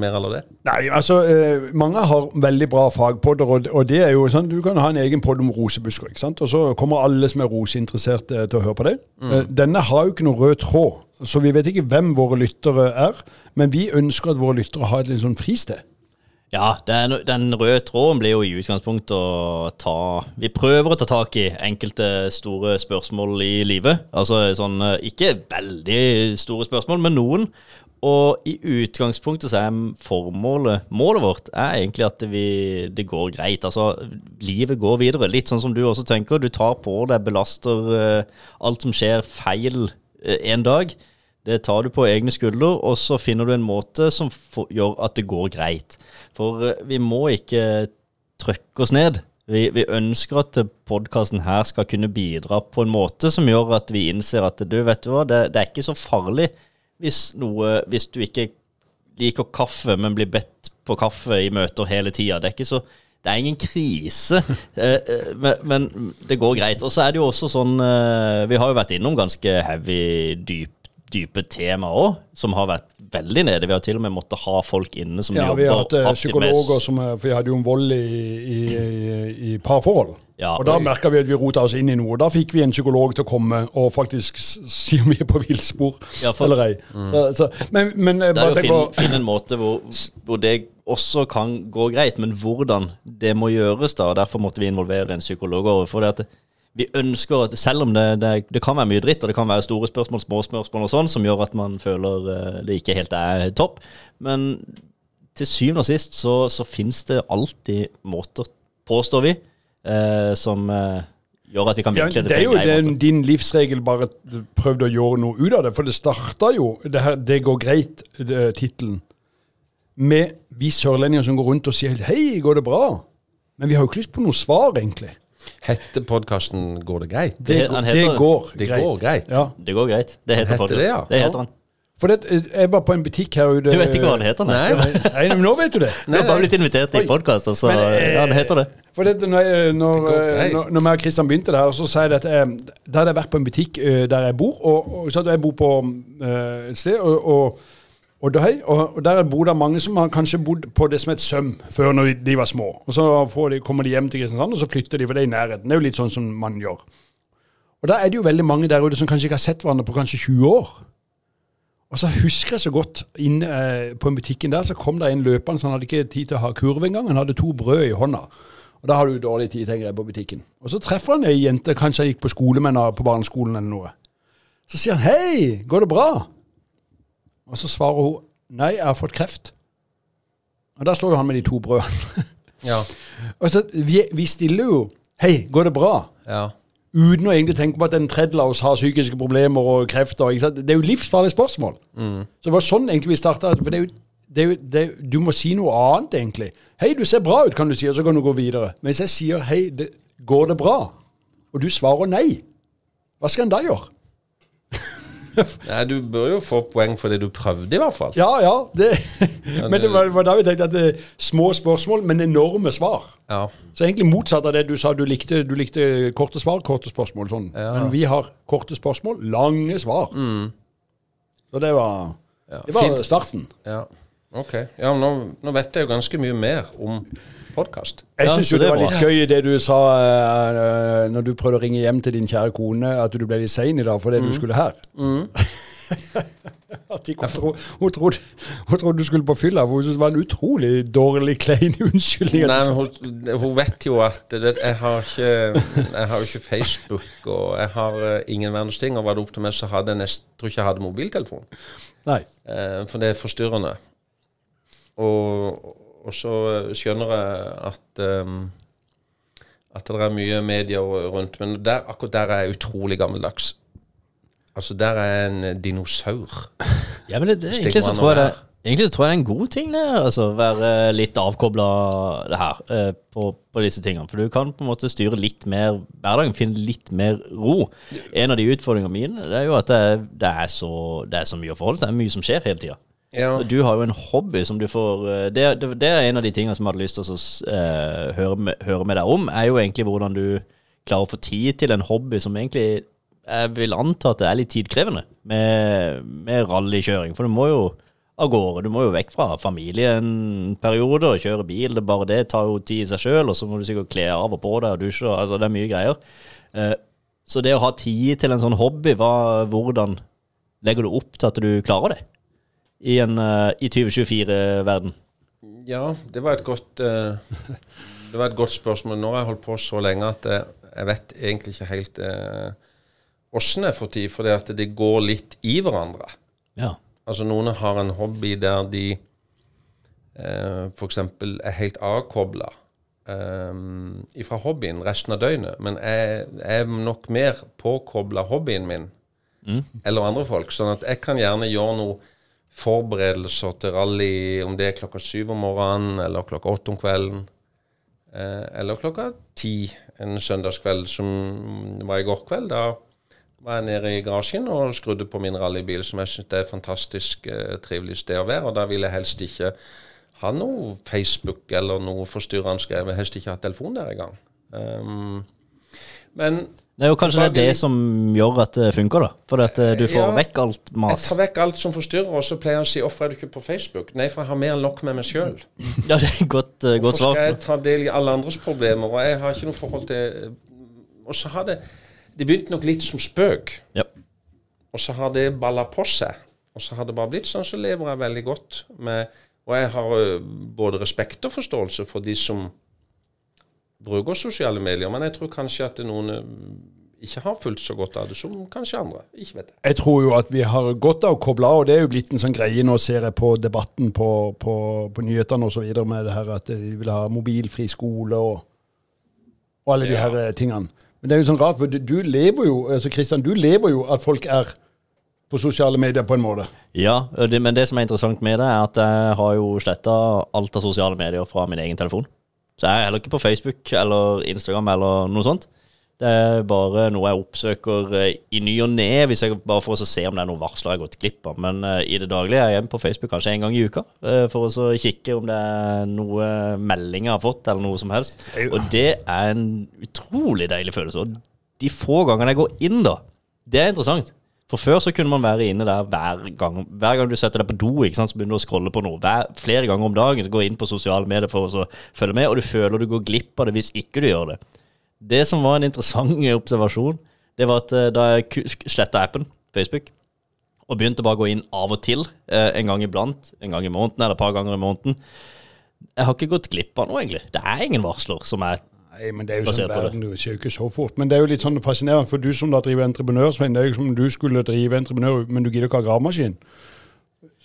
mer eller det. Nei, altså eh, Mange har veldig bra fagpodder, og, og det er jo sånn du kan ha en egen podd om rosebusker. ikke sant? Og så kommer alle som er roseinteresserte til å høre på det. Eh, Denne har jo ikke noen rød tråd, så vi vet ikke hvem våre lyttere er. Men vi ønsker at våre lyttere har et litt sånn fristed. Ja, den, den røde tråden blir jo i utgangspunktet å ta Vi prøver å ta tak i enkelte store spørsmål i livet. Altså sånn eh, Ikke veldig store spørsmål, men noen. Og i utgangspunktet så er formålet Målet vårt er egentlig at vi, det går greit. Altså, livet går videre. Litt sånn som du også tenker. Du tar på deg, belaster eh, alt som skjer feil eh, en dag. Det tar du på egne skuldre, og så finner du en måte som for, gjør at det går greit. For eh, vi må ikke trykke oss ned. Vi, vi ønsker at podkasten her skal kunne bidra på en måte som gjør at vi innser at du, vet du hva, det, det er ikke så farlig hvis, noe, hvis du ikke liker kaffe, men blir bedt på kaffe i møter hele tida. Det er ikke så det er ingen krise, eh, eh, men, men det går greit. Og så er det jo også sånn eh, Vi har jo vært innom ganske heavy, dyp, dype temaer òg, som har vært veldig nede. Vi har til og med måttet ha folk inne som Ja, jobber vi har hatt psykologer som For vi hadde jo en vold i, i, i, i parforhold. Ja, og da merka vi at vi rota oss inn i noe. Da fikk vi en psykolog til å komme og faktisk si om vi er på villspor Ja, eller ei. Så, så, men, men eh, Det er jo å finne, finne en måte hvor, hvor det også kan gå greit, men hvordan det må gjøres da. Derfor måtte vi involvere en psykolog. For det at vi ønsker at selv om det, det, det kan være mye dritt, og det kan være store spørsmål, små spørsmål og sånn, som gjør at man føler eh, det ikke helt er topp, men til syvende og sist så, så finnes det alltid måter, påstår vi, eh, som eh, gjør at vi kan ja, vinkle det Det er jo den, din livsregel bare prøvd å gjøre noe ut av det. For det starta jo, det her 'Det går greit'-tittelen, med vi sørlendinger som går rundt og sier 'hei, går det bra'? Men vi har jo ikke lyst på noe svar, egentlig. Heter podkasten 'Går det greit'? Det, han det heter- går Det greit. går greit. Ja. Det går greit. Det heter, Heter det, ja? Det heter Ja. han. For det, jeg var på en butikk her ute Du vet ikke hva han heter? Nei. Nei, men nå vet du det. Du har bare blitt invitert i podkast, og så Men, eh, Ja, det heter det. For det, når, jeg- når, Det når, når jeg og Kristian begynte det her, så sa jeg at jeg, da hadde jeg vært på en butikk eh, der jeg bor, og, og så hadde jeg bor på uh, et sted, og, og der, og, der bor det mange som har kanskje bodd på det som et søm før når de var små. Og så de, kommer de hjem til Kristiansand, og så flytter de, for det er i nærheten. Det er jo litt sånn som man gjør. Og da er det jo veldig mange der ute som kanskje ikke har sett hverandre på kanskje 20 år. Og så husker jeg så godt inn eh, på butikken der, så kom det en løpende, så han hadde ikke tid til å ha kurv engang. Han hadde to brød i hånda. Og da har du dårlig tid, tenker jeg, på butikken. Og så treffer han ei jente, kanskje jeg gikk på skole med henne på barneskolen eller noe. Så sier han 'Hei, går det bra?' Og så svarer hun 'Nei, jeg har fått kreft'. Og da står jo han med de to brødene. Ja. og så vi, vi stiller jo 'Hei, går det bra?' ja. uten å egentlig tenke på at en tredjedel av oss har psykiske problemer og krefter. Det er jo livsfarlige spørsmål. Så det var sånn egentlig vi starta. For det er jo, det det du må si noe annet, egentlig. 'Hei, du ser bra ut', kan du si, og så kan du gå videre. Men hvis jeg sier 'Hei, det, går det bra?' og du svarer nei, hva skal en da gjøre? Nei, du bør jo få poeng for det du prøvde, i hvert fall. Ja, ja. Det, men det var, var da vi tenkte at det er små spørsmål, men enorme svar. Ja. Så egentlig motsatt av det du sa. Du likte, du likte korte svar, korte spørsmål. sånn. Ja. Men vi har korte spørsmål, lange svar. Så det var, det var starten. ja. Ok. Ja, men nå, nå vet jeg jo ganske mye mer om podkast. Jeg syns jo det det var litt gøy det du sa uh, når du prøvde å ringe hjem til din kjære kone, at du ble litt sein i dag fordi du skulle her. at de kom, tro, hun, trodde, hun trodde du skulle på fylla, for hun syntes det var en utrolig dårlig, klein unnskyldning. Nei, men hun, hun vet jo at vet, jeg, har ikke, jeg har ikke Facebook, og jeg har eh, ingen verdens ting. Og var det opp til meg, så hadde jeg nest, tror ikke jeg hadde mobiltelefon. Nei. Eh, for det er forstyrrende. Og, og så skjønner jeg at um, at det er mye medier rundt. Men der, akkurat der er jeg utrolig gammeldags. Altså, der er jeg en dinosaur. Ja, men det, det, egentlig, så tror jeg det, egentlig tror jeg det er en god ting, det. Altså være litt avkobla det her eh, på, på disse tingene. For du kan på en måte styre litt mer hverdagen, finne litt mer ro. En av de utfordringene mine det er jo at det, det, er, så, det er så mye å forholde seg til. Det er mye som skjer hele tida. Ja. Du har jo en hobby som du får eh, Det, det, det er en av de tingene som jeg hadde lyst til å eh, høre, med, høre med deg om, er jo egentlig hvordan du klarer å få tid til en hobby som egentlig jeg vil anta at det er litt tidkrevende med, med rallykjøring. For du må jo av gårde. Du må jo vekk fra familien en periode og kjøre bil. Det bare det tar jo tid i seg sjøl, og så må du sikkert kle av og på deg og dusje. Altså, det er mye greier. Eh, så det å ha tid til en sånn hobby, hva, hvordan legger du opp til at du klarer det? I, en, eh, i 2024-verden? Ja, det var godt uh, Det var et godt spørsmål. Nå har jeg holdt på så lenge at jeg, jeg vet egentlig ikke helt åssen uh, jeg får tid, for det at det går litt i hverandre. Ja. Altså Noen har en hobby der de uh, f.eks. er helt avkobla um, fra hobbyen resten av døgnet. Men jeg, jeg er nok mer påkobla hobbyen min eller andre folk. Sånn at jeg kan gjerne gjøre noe forberedelser til rally, om det er klokka syv om morgenen eller klokka åtte om kvelden. Eh, eller klokka ti en søndagskveld, som var i går kveld. Da var jeg nede i garasjen og skrudde på min rallybil, som jeg syns er et fantastisk eh, trivelig sted å være. Og da vil jeg helst ikke ha noe Facebook eller noe forstyrrende. Jeg vil helst ikke ha telefon der engang. Um, men Det er jo kanskje det er det som gjør at det funker, da. For at eh, du får Ja. vekk alt jeg tar vekk alt som forstyrrer, og så pleier jeg å si 'hvorfor er du ikke på Facebook'? Nei, for jeg har mer enn nok med meg sjøl. Ja, det er godt, uh, godt Hvorfor skal jeg ta del i alle andres problemer? Og jeg har ikke noe forhold til Og så har det Det begynte nok litt som spøk. Ja. Og så har det balla på seg. Og så har det bare blitt sånn, så lever jeg veldig godt med Og jeg har både respekt og forståelse for de som bruker sosiale medier, men jeg tror kanskje at noen ikke har fulgt så godt av det som kanskje andre. Ikke vet jeg. Jeg tror jo at vi har godt av å koble av, og det er jo blitt en sånn greie. Nå ser jeg på debatten på, på, på nyhetene og så videre med det her at de vil ha mobilfri skole og, og alle de her eh, tingene. Men det er jo sånn rart, for du, du lever jo altså Kristian, du lever jo at folk er på sosiale medier på en måte. Ja, det, men det som er interessant med det, er at jeg har jo sletta alt av sosiale medier fra min egen telefon. Så jeg er heller ikke på Facebook eller Instagram eller noe sånt. Det er bare noe jeg oppsøker eh, i ny og ne, hvis jeg, bare for å se om det er noen varsler jeg har gått glipp av. Men eh, i det daglige er jeg på Facebook kanskje en gang i uka, eh, for å kikke om det er noe meldinger jeg har fått, eller noe som helst. Og det er en utrolig deilig følelse. Og de få gangene jeg går inn, da, det er interessant. For før så kunne man være inne der hver gang Hver gang du setter deg på do, ikke sant, så begynner du å scrolle på noe. Hver, flere ganger om dagen så går du inn på sosiale medier for å følge med, og du føler du går glipp av det hvis ikke du gjør det. Det som var en interessant observasjon, det var at eh, da jeg sletta appen, Facebook, og begynte bare å gå inn av og til, eh, en gang iblant, en gang i måneden eller et par ganger i måneden Jeg har ikke gått glipp av noe, egentlig. Det er ingen varsler som er Nei, men det er jo sånn verden, det skjer jo ikke så fort. Men det er jo litt sånn fascinerende, for du som da driver entreprenør, Svein, det er jo som om du skulle drive entreprenør, men du gidder ikke ha gravemaskin.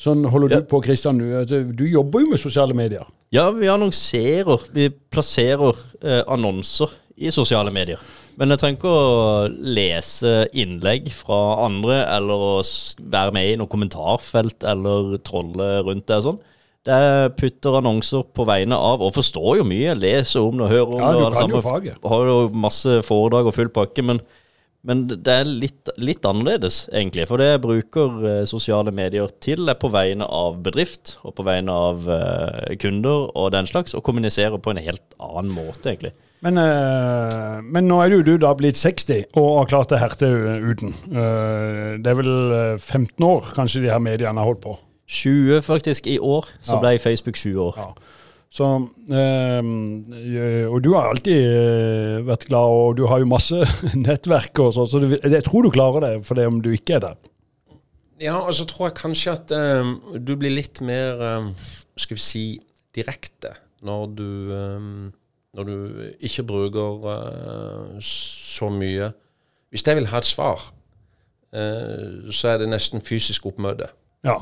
Sånn holder ja. du på, Kristian. Du, du jobber jo med sosiale medier. Ja, vi annonserer. Vi plasserer eh, annonser i sosiale medier. Men jeg trenger ikke å lese innlegg fra andre, eller å være med i noe kommentarfelt, eller trolle rundt det og sånn. Det putter annonser på vegne av, og forstår jo mye, leser om det, hører om ja, det. Du kan jo faget. Har jo masse foredrag og full pakke, men, men det er litt, litt, annerledes, egentlig. For det jeg bruker uh, sosiale medier til, er på vegne av bedrift, og på vegne av uh, kunder og den slags, og kommuniserer på en helt annen måte, egentlig. Men, uh, men nå er jo du da blitt 60 og har klart det her til uten. det er vel 15 år kanskje de her mediene har holdt på? 20 faktisk. I år så ble Facebook 20 år. Ja. Så, øh, og du har alltid øh, vært glad, og du har jo masse nettverk og sånn, så du, jeg tror du klarer det for det om du ikke er der. Ja, og så tror jeg kanskje at øh, du blir litt mer, skal vi si, direkte når du, når du ikke bruker så mye. Hvis jeg vil ha et svar, så er det nesten fysisk oppmøte. Ja.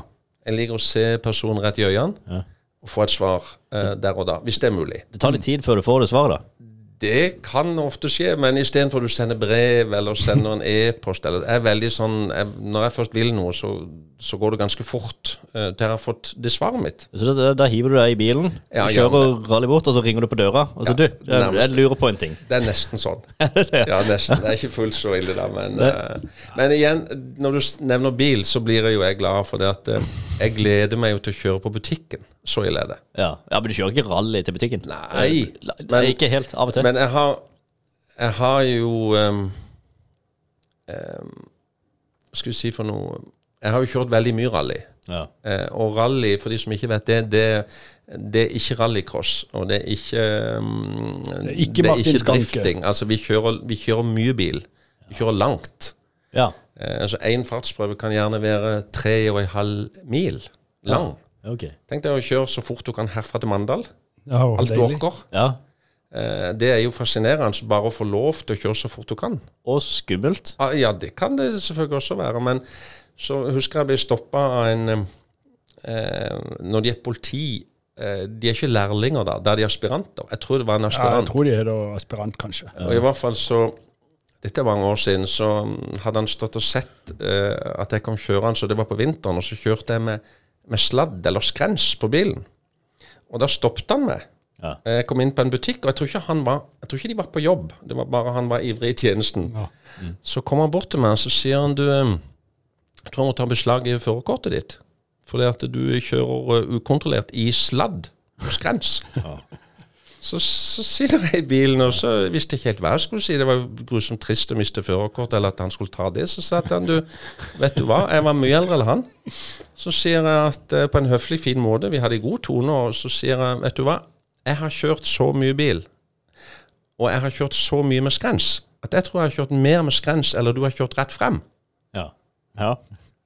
Jeg liker å se personen rett i øynene ja. og få et svar eh, der og da, hvis det er mulig. Det tar litt tid før du får det svaret, da? Det kan ofte skje, men istedenfor at du sender brev eller sender en e-post eller er veldig sånn, jeg, Når jeg først vil noe, så, så går det ganske fort uh, til jeg har fått det svaret mitt. Så da, da hiver du deg i bilen, ja, kjører ja, rally bort, og så ringer du på døra. Og så ja, du, jeg, jeg, lurer på en ting. Det er nesten sånn. ja, nesten. Det er ikke fullt så ille, da. Men, uh, men igjen, når du nevner bil, så blir jeg jo jeg glad for det at uh, jeg gleder meg jo til å kjøre på butikken. Så ille er det. Ja. ja, Men du kjører ikke rally til butikken? Nei. Men, ikke helt, av og til. Men jeg har, jeg har jo um, um, Skal vi si for noe Jeg har jo kjørt veldig mye rally. Ja. Uh, og rally, for de som ikke vet det, det, det er ikke rallycross. Og det er ikke um, Det er ikke, det er ikke drifting. Altså, vi kjører, vi kjører, mye bil. Vi kjører langt. Ja. Uh, altså Én fartsprøve kan gjerne være tre og en halv mil lang. Ja. Okay. Tenk deg å kjøre så fort du kan herfra til Mandal. Ja, Alt du orker. Ja. Eh, det er jo fascinerende bare å få lov til å kjøre så fort du kan. Og skummelt. Ah, ja, det kan det selvfølgelig også være. Men så husker jeg jeg ble stoppa av en eh, Når de er politi eh, De er ikke lærlinger da, da er de aspiranter. Jeg tror det var en aspirant. Ja, jeg tror de er da aspirant, kanskje. Ja. Og i hvert fall så dette er mange år siden, så hadde han stått og sett uh, at jeg kom kjørende, så det var på vinteren, og så kjørte jeg med med sladd eller skrens på bilen. Og da stoppet han meg. Ja. Jeg kom inn på en butikk, og jeg tror, ikke han var, jeg tror ikke de var på jobb. Det var bare han var ivrig i tjenesten. Ja. Mm. Så kom han bort til meg og så sier han du, jeg tror jeg må ta beslag i førerkortet ditt. Fordi at du kjører ukontrollert i sladd og skrens. Ja. Så, så sitter jeg i bilen, og så visste jeg ikke helt hva jeg skulle si. Det var grusomt trist å miste førerkort, eller at han skulle ta det. Så sa han du, vet du hva, jeg var mye eldre enn han. Så sier jeg at eh, på en høflig, fin måte, vi hadde god tone, og så sier jeg, vet du hva, jeg har kjørt så mye bil, og jeg har kjørt så mye med skrens, at jeg tror jeg har kjørt mer med skrens, eller du har kjørt rett frem. Ja. ja.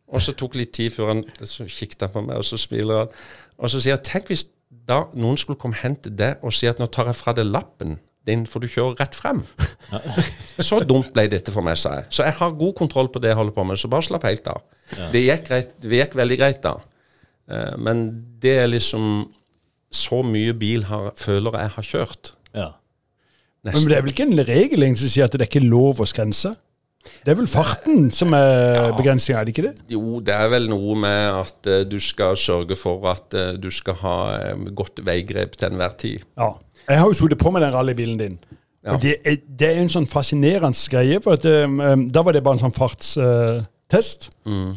Og så tok det litt tid før han så kikket på meg, og så smiler han. Og så sier jeg tenk hvis da noen skulle komme hen til deg og si at nå tar jeg fra deg lappen din, for du kjører rett frem. Ja. så dumt ble dette for meg, sa jeg. Så jeg har god kontroll på det jeg holder på med, så bare slapp helt av. Ja. Det, gikk greit, det, gikk veldig greit da. Uh, men det er liksom Så mye bil har, føler jeg har kjørt. Ja. Men det er vel ikke en regel som sier at det er ikke lov å skrense? Det er vel farten som er ja. begrensninga, er det ikke det? Jo, det er vel noe med at uh, du skal sørge for at uh, du skal ha um, godt veigrep til enhver tid. Ja. Jeg har jo sittet på med den rallybilen din. Ja. Og det er, det er, en sånn fascinerende greie, for at, um, da var det bare en sånn fartstest. Uh, mm.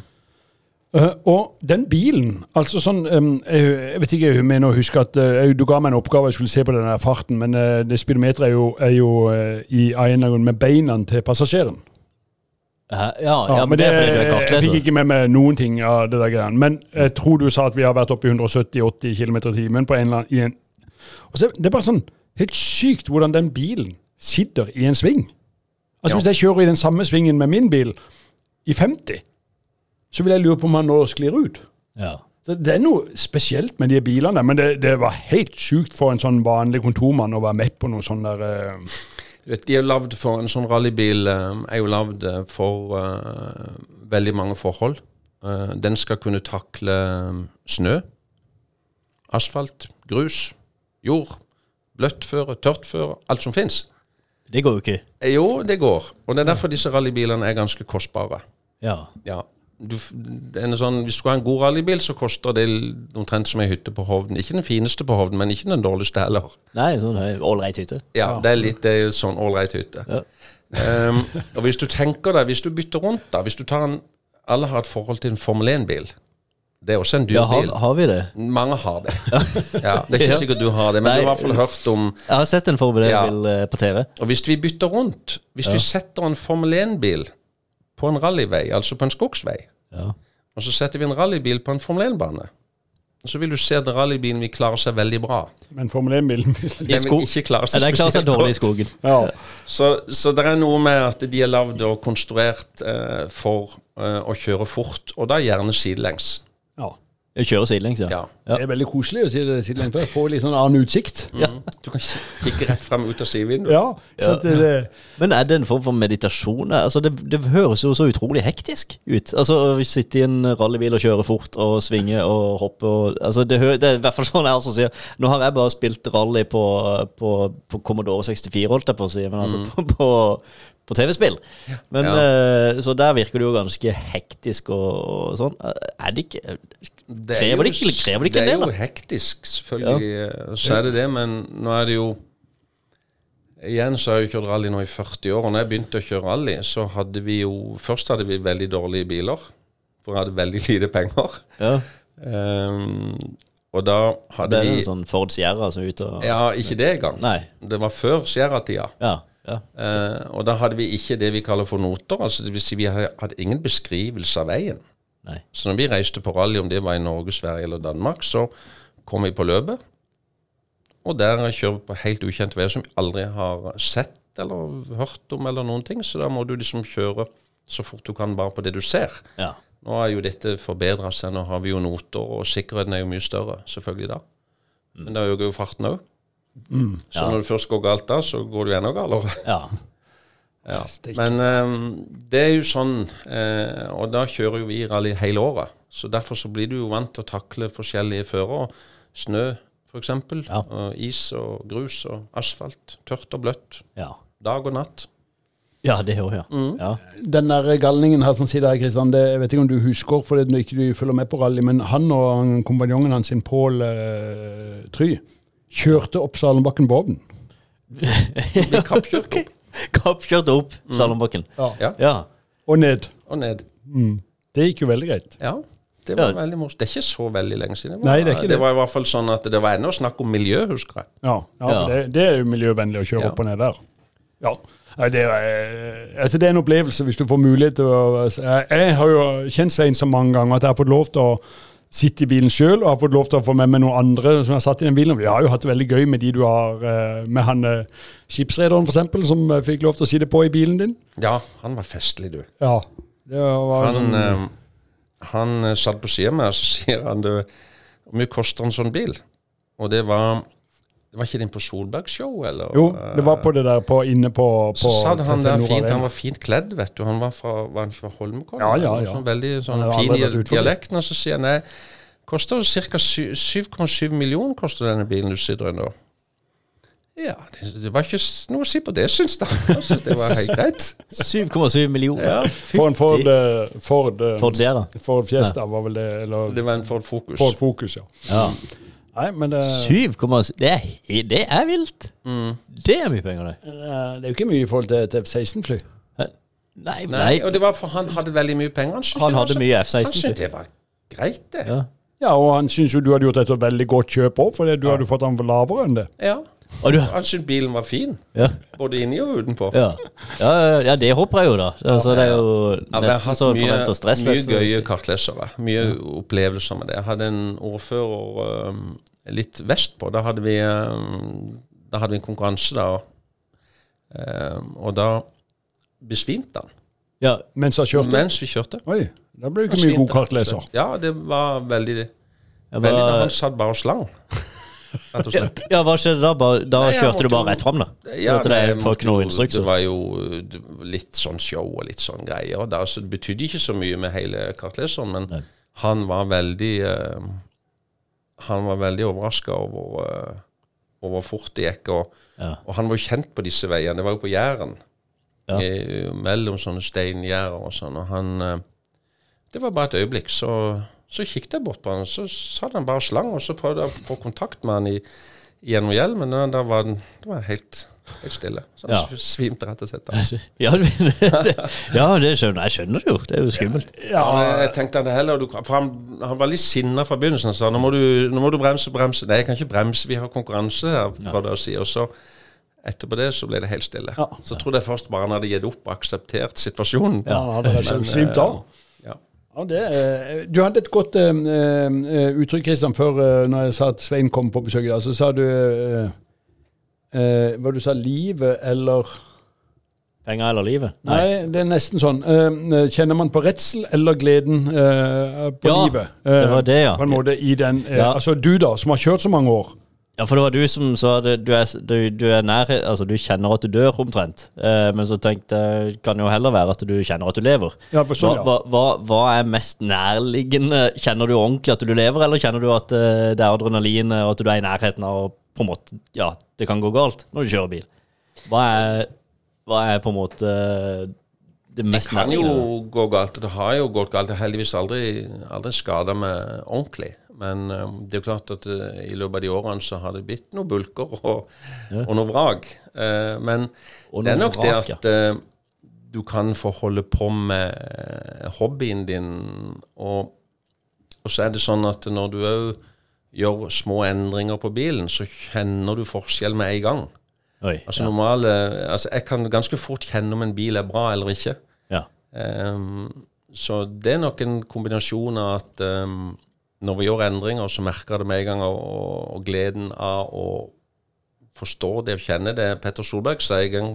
Uh, og den bilen altså sånn, um, jeg, jeg, vet ikke, jeg mener å huske at uh, Du ga meg en oppgave, jeg skulle se på den farten, men uh, det, speedometeret er jo, er jo i en eller annen med beina til passasjeren. Ja, ja, men det jeg fikk ikke med meg noen ting av det der greiene. Men jeg tror du sa at vi har vært oppe i 170-80 km i timen på en eller annen i en. Så, Det er bare sånn helt sykt hvordan den bilen sitter i en sving. Altså Ja. Hvis jeg kjører i den samme svingen med min bil i 50, så vil jeg lure på om han nå sklir ut. Ja. Det, det er noe spesielt med de bilene, men det, det var helt sjukt for en sånn vanlig kontormann å være med på noe sånn der eh, vet, de er lagd for En sånn rallybil eh, er jo lagd eh, for uh, veldig mange forhold. Uh, den skal kunne takle snø, asfalt, grus, jord, bløtt føre, tørt føre, alt som fins. Det går jo ikke. Jo, det går. Og det er derfor disse rallybilene er ganske kostbare. Ja. Ja. Du, sånn, hvis du skal ha en god rallybil, så koster det omtrent som ei hytte på Hovden. Ikke den fineste på Hovden, men ikke den dårligste heller. Nei, sånn ålreit hytte. Ja, det er litt det er sånn ålreit hytte. Ja. Um, og hvis du tenker deg, hvis du bytter rundt, da Hvis du tar en Alle har et forhold til en Formel 1-bil. Det er også en dyr Ja, har, bil. har vi det? Mange har det. Ja, det er ikke sikkert du har det, men Nei. du har i hvert fall hørt om Jeg har sett en Formel 1-bil ja. på TV. Og hvis vi bytter rundt Hvis vi setter en Formel 1-bil på en rallyvei, altså på en skogsvei, Ja. og så setter vi en rallybil på en Formel 1-bane, så vil du se at rallybilen vil klare seg veldig bra. Men Formel 1-bilen vil ikke klare seg Ja, Den klarer seg dårlig i skogen. Ja. Så, så det er noe med at de er lagd og konstruert eh, for eh, å kjøre fort, og da gjerne sidelengs. ja. Jeg kjører sidelengs, ja. Ja. Ja. Det er veldig koselig å si det sidelengs, for jeg får litt sånn annen utsikt. Mm. Du kan kikke rett frem ut av skivinduet. Ja, ja. det, Men er det en form for meditasjon? Altså, det, det høres jo så utrolig hektisk ut. Altså, Å sitte i en rallybil og kjøre fort og svinge og hoppe og altså, det, hø- det er i hvert fall sånn jeg også sier. Nå har jeg bare spilt rally på, på, på Commodore 64, holdt jeg på å si, men altså på, på, på TV-spill. Men Uh, Så der virker det jo ganske hektisk og, og sånn. Er det ikke Det er Krever jo- ikke- krever det ikke Det er jo hektisk, selvfølgelig. Ja. Så er det det, men nå er det jo Igjen så har jeg jo kjørt rally nå i 40 år, og når jeg begynte å kjøre rally, så hadde vi jo Først hadde vi veldig dårlige biler, for jeg hadde veldig lite penger. Ja, Um, og da det er vi en sånn Ford Sierra som er ute og Ja, ikke det engang. Nei. Det var før Sierra-tida. Ja. ja. Uh, og da hadde vi ikke det vi kaller for noter. altså det vil si Vi hadde hadde ingen beskrivelse av veien. Nei. Så når vi reiste på rally, om det var i Norge, Sverige eller Danmark, så kom vi på løpet. Og der kjører vi på helt ukjent vei som vi aldri har sett eller hørt om, eller noen ting. Så da må du liksom kjøre så fort du kan bare på det du ser. ja. Nå er jo dette forbedra seg, nå har vi jo noter, og sikkerheten er jo mye større, selvfølgelig da. Men da øker jo farten òg. Så Ja. når det først går galt da, så går det jo enda galere. ja. Ja. Men um, det er jo sånn, uh, og da kjører jo vi rally hele året. Så derfor så blir du jo vant til å takle forskjellige fører. Snø f.eks. Ja. Og is og grus og asfalt. Tørt og bløtt. ja. Dag og natt. Ja, det òg, ja. ja. Den der galningen her som sitter her, Kristian, det, jeg vet ikke om du husker, for du når ikke du følger med på rally, men han og kompanjongen hans, sin Pål eh, Try, kjørte opp Salenbakken på ovnen. Blir kappkjørt opp. Kappkjørt opp slalåmbakken. Ja. Ja, Ja. Og ned. og ned. Det gikk jo veldig greit. Ja, det var Ja. veldig morsomt. Det er ikke så veldig lenge siden. Det var, Nei, det er ikke det. det var i hvert fall sånn at det var ennå snakk om miljø, husker jeg. Ja, ja, Ja. Det, det er jo miljøvennlig å kjøre Ja. opp og ned der. Ja. Det er, eh, altså det er en opplevelse hvis du får mulighet til å jeg har jo kjent Svein så mange ganger at jeg har fått lov til å sitte i bilen sjøl og har fått lov til å få med meg noen andre som har satt i den bilen. Vi har jo hatt det veldig gøy med de du har eh, med han eh, skipsrederen f.eks., som eh, fikk lov til å sitte på i bilen din. Ja, han var festlig, du. Ja. Det var Han, eh, han satt på sida av meg, og så sier han du, hvor mye koster en sånn bil? Og det var var ikke den på Solberg-show, eller? jo, det var på det der på, inne på, på Så sa han der fint, han var fint kledd, vet du. Han var fra, var han ikke fra Holmenkollen? Ja, ja, ja. Sånn veldig sånn fin dialekt. Og så sier han nei, koster ca. 7,7 millioner koster denne bilen du sitter i nå. Ja, det, det var ikke noe å si på det, syns jeg. Jeg synes det var helt greit. 7,7 millioner. For en Ford, eh, Ford, eh, Ford Ford Fiesta var vel det, eller Det var en Ford Focus. Ford Focus, ja. Ja. Nei, men det, 7,7 det, er det er vilt. Mm. Det er mye penger, det. det er jo ikke mye i forhold til et F-16-fly. Nei, nei, Nei, og det var for han hadde veldig mye penger. Han, det var hadde så- mye F-16 fly det var greit, det. Ja. Ja, og han syns jo du hadde gjort et veldig godt kjøp òg, for det- du hadde fått han for lavere enn det. Ja. Og du, Han syntes bilen var fin, ja, både inni og utenpå. ja. Ja, ja, det håper jeg jo, da. Altså, det er jo Ja, vi har nesten hatt så mye, forventer stress. mye nesten. gøye kartlesere. Mye opplevelser med det. Jeg hadde en ordfører øhm, litt vestpå. Da hadde vi, da hadde vi en konkurranse, da. Øhm, og da besvimte han Ja, Mens han kjørte? mens vi kjørte. Oi, da ble du ikke mye god kartleser. Ja, det var veldig, var- Han satt bare og slang, ja, hva skjedde da? Bare, da Nei, kjørte du bare rett fram, da? Ja, det nei, måtte jo- Det var jo litt sånn show og litt sånn greier. Det, altså, det betydde ikke så mye med hele kartleseren, men Nei. han var veldig eh, Han var veldig overraska over, over hvor fort det gikk. Og, Ja. og han var jo kjent på disse veiene. Det var jo på Jæren. Ja. I- Mellom sånne steingjerder og sånn. Og han uh, Det var bare et øyeblikk, så, så kikket jeg bort på han, så satt han bare slang, og så prøvde jeg å få kontakt med han i, gjennom hjelmen, da var den det var helt, helt stille. Så han Ja. svimte rett og slett av. Ja, det, ja, det skjønner jeg. skjønner det jo. Det er jo skummelt. Ja, jeg tenkte han heller du, For han, han var litt sinna fra begynnelsen. Han sa nå må, du, nå må du bremse, bremse. Nei, jeg kan ikke bremse, vi har konkurranse her, prøvde jeg å si. Og så etterpå det så ble det helt stille. Ja. Så tror jeg først bare han hadde gitt opp og akseptert situasjonen. Ja, han hadde Men, svimt av. Ja. Ja, det, eh, du hadde et godt eh, eh, uttrykk, Kristian, før uh, når jeg sa at Svein kom på besøk i dag. Så sa du eh, eh, Hva du sa livet eller Penger eller livet? Nei, det er nesten sånn. Eh, kjenner man på redsel eller gleden eh, på Ja, livet? det var det, ja. På en måte i den eh, Ja. Altså du, da, som har kjørt så mange år. Ja, for det var du som sa at du er, du, du er nær Altså, du kjenner at du dør, omtrent. Eh, men så tenkte jeg kan jo heller være at du kjenner at du lever. Ja, for sånn, hva, ja. hva, hva, hva er mest nærliggende? Kjenner du ordentlig at du lever, eller kjenner du at eh, det er adrenalin, og at du er i nærheten av å på en måte, Ja, det kan gå galt når du kjører bil. Hva er, hva er på en måte det mest Det kan kan jo gå galt, det har jo gått galt. Det har heldigvis aldri, aldri skada meg ordentlig. Men um, det er jo klart at uh, i løpet av de årene så har det blitt noen bulker og, og noe vrak. Uh, men det er nok det vrak, det at uh, du kan få holde på med eh, hobbyen din, og, og så er det sånn at når du òg gjør små endringer på bilen, så kjenner du forskjell med en gang. Oi. Altså ja. normale, altså Jeg kan ganske fort kjenne om en bil er bra eller ikke. ja. Um, så det er nok en kombinasjon av at um, når vi gjør endringer, så merker jeg det med en gang, og, og gleden av å forstå det og kjenne det. Petter Solberg sa en gang,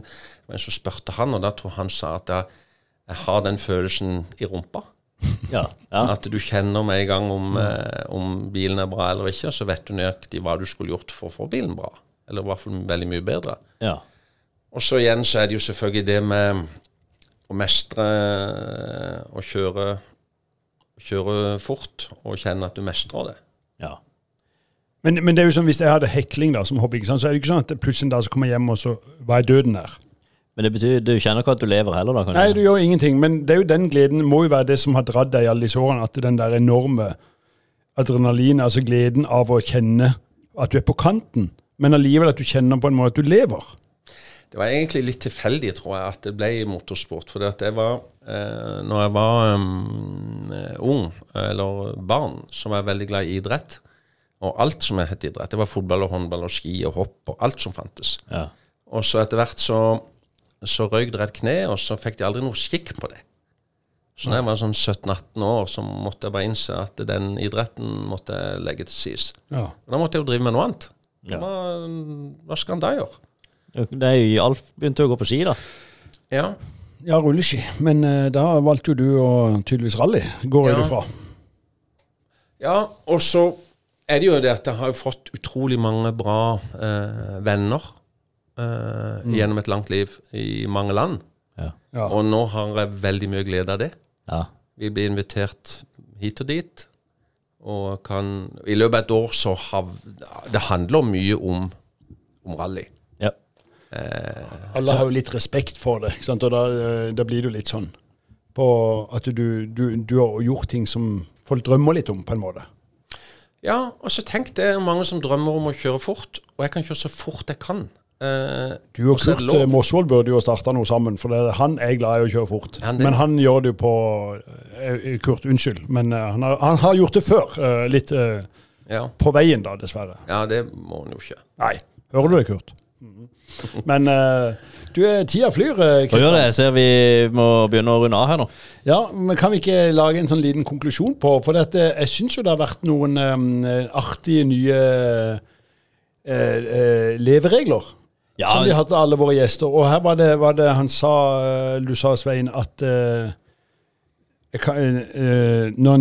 men så spurte han, og da tror han sa at jeg, jeg har den følelsen i rumpa. Ja. ja. At du kjenner med en gang om, eh, om bilen er bra eller ikke, så vet du nøyaktig hva du skulle gjort for å få bilen bra. Eller i hvert fall veldig mye bedre. ja. Og så igjen så er det jo selvfølgelig det med å mestre å kjøre, kjøre fort og kjenne at du mestrer det. ja. Men, men det er jo sånn, hvis jeg hadde hekling da, som hobby, så er det ikke sånn at plutselig dag så kommer jeg hjem, og så Hva er døden her? Men det betyr du kjenner ikke at du lever heller, da? Kan Nei, du gjør ingenting. Men det er jo den gleden må jo være det som har dratt deg i alle disse årene. At den der enorme adrenalin, altså gleden av å kjenne at du er på kanten, men allikevel at du kjenner på en måte at du lever. Det var egentlig litt tilfeldig, tror jeg, at det ble motorsport. For jeg var, eh, når jeg var um, ung, eller barn, så var jeg veldig glad i idrett. Og alt som het idrett. Det var fotball og håndball og ski og hopp og alt som fantes. Ja. Og så etter hvert så, så røyk det et kne, og så fikk de aldri noe skikk på det. Så da jeg var sånn 17-18 år, så måtte jeg bare innse at den idretten måtte jeg legge til side. Ja. Da måtte jeg jo drive med noe annet. Ja. Hva, hva skal en da gjøre? Det er jo Alf begynte å gå på ski, da. Ja, Ja, rulleski. Men uh, da valgte jo du å tydeligvis rally, går jeg Ja. ut fra. ja og så er det jo det at jeg har fått utrolig mange bra uh, venner eh, gjennom et langt liv i mange land. Ja. Ja. Og nå har jeg veldig mye glede av det. ja. Vi blir invitert hit og dit. Og kan I løpet av et år så har Det handler mye om, om rally. ja. Alle har jo litt respekt for det, sant? og da, eh, da blir det jo litt sånn på at du, du, du har gjort ting som folk drømmer litt om, på en måte. Ja, og så tenk det er mange som drømmer om å kjøre fort, og jeg kan kjøre så fort jeg kan. Eh, Du og Kurt eh, Mosvold burde jo starta noe sammen, for det, han er glad i å kjøre fort. Han det? Men han gjør det jo på eh, Kurt, unnskyld, men uh, han har, han har gjort det før. Uh, litt ja. på veien, da, dessverre. ja, det må han jo ikke. Nei. Hører du det, Kurt? Men eh, du, eh, tida flyr, Hva gjør det? Jeg ser vi må begynne å runde av her nå. Ja, men Kan vi ikke lage en sånn liten konklusjon på For dette, jeg syns jo det har vært noen um, artige nye eh, eh, leveregler. Ja, som vi hadde alle våre gjester. Og her var det, var det han sa, eh, du sa Svein, at eh, kan, eh, når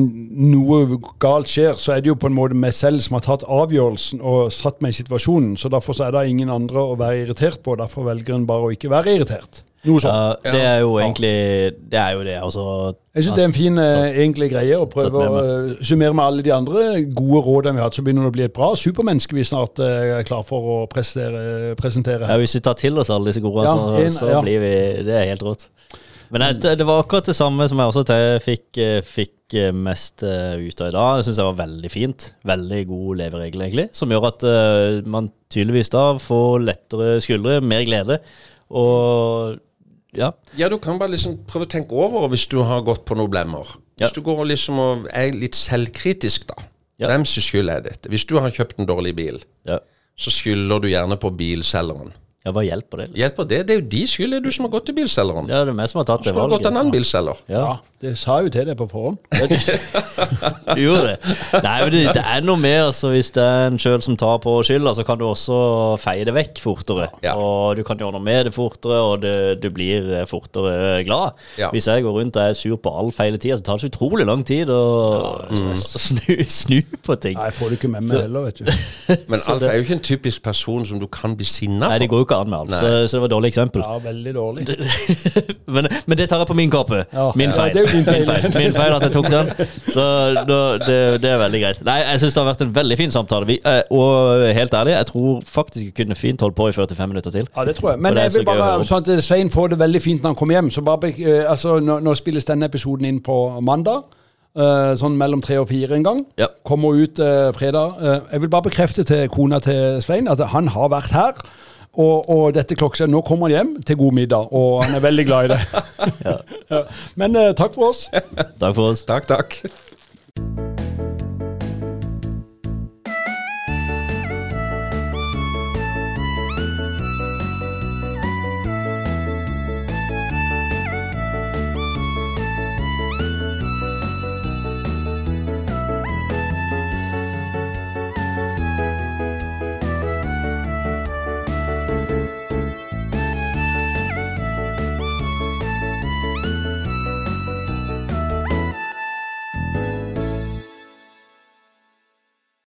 noe galt skjer, så er det jo på en måte meg selv som har tatt avgjørelsen og satt meg i situasjonen. Så derfor så er det ingen andre å være irritert på. Derfor velger en bare å ikke være irritert. Noe sånt. Ja, det er jo egentlig Det er jo det, altså. Jeg syns det er en fin eh, egentlig greie å prøve å eh, summere med alle de andre gode rådene vi har hatt. Så begynner det å bli et bra supermenneske vi snart eh, er klar for å prestere, presentere. Ja, hvis vi tar til oss alle disse gode, Ja, så, en- så ja. blir vi Det er helt rått. Men det, det var akkurat det samme som jeg også til, fikk, eh, fikk eh, mest eh, ut av i dag. Jeg syns det var veldig fint. Veldig god leveregel, egentlig. Som gjør at uh, man tydeligvis da får lettere skuldre, mer glede. Og ja. Ja, du kan bare liksom prøve å tenke over hvis du har gått på noen blemmer. Ja. Hvis du går liksom og er litt selvkritisk, da. Ja. Hvem sin skyld er dette? Hvis du har kjøpt en dårlig bil, ja. så skylder du gjerne på bilselgeren. Ja, hva hjelper det? Hjelper det? Det er jo de skyld, er du som har gått til bilselgeren. Ja, det er meg som har tatt det Skulle du gått til en annen bilselger? Ja. Ja, det sa jo til deg på forhånd. Du gjorde det. Nei, men det, det er noe mer, så hvis det er en sjøl som tar på skylda, så kan du også feie det vekk fortere. Ja. Og du kan gjøre noe med det fortere, og du blir fortere glad. Ja. Hvis jeg går rundt og er sur på all feile tida, så tar det så utrolig lang tid å mm. snu, snu på ting. Nei, jeg får det ikke med meg heller, vet du. Men Alf er jo ikke en typisk person som du kan bli sinna Nei, det går jo ikke an med alt, så, så det var et dårlig eksempel. Ja, veldig dårlig. men, men det tar jeg på min kappe. Ja. Min Ja, feil. det er jo din feil. Min feil. Min feil at jeg tok den. Så da, det, det er veldig greit. Nei, jeg syns det har vært en veldig fin samtale. Vi, eh, og helt ærlig, jeg tror faktisk jeg kunne fint holdt på i 45 minutter til. Ja, det tror jeg. Men jeg vil bare, sånn at Svein får det veldig fint når han kommer hjem. Så bare, eh, altså, nå, nå spilles denne episoden inn på mandag. Uh, sånn mellom tre og fire en gang. Ja. Kommer ut uh, fredag. Uh, jeg vil bare bekrefte til kona til Svein at han har vært her. Og, og dette klokkeslett, nå kommer han hjem til god middag, og han er veldig glad i det. ja. Men eh, takk for oss. Takk for oss. Takk, takk.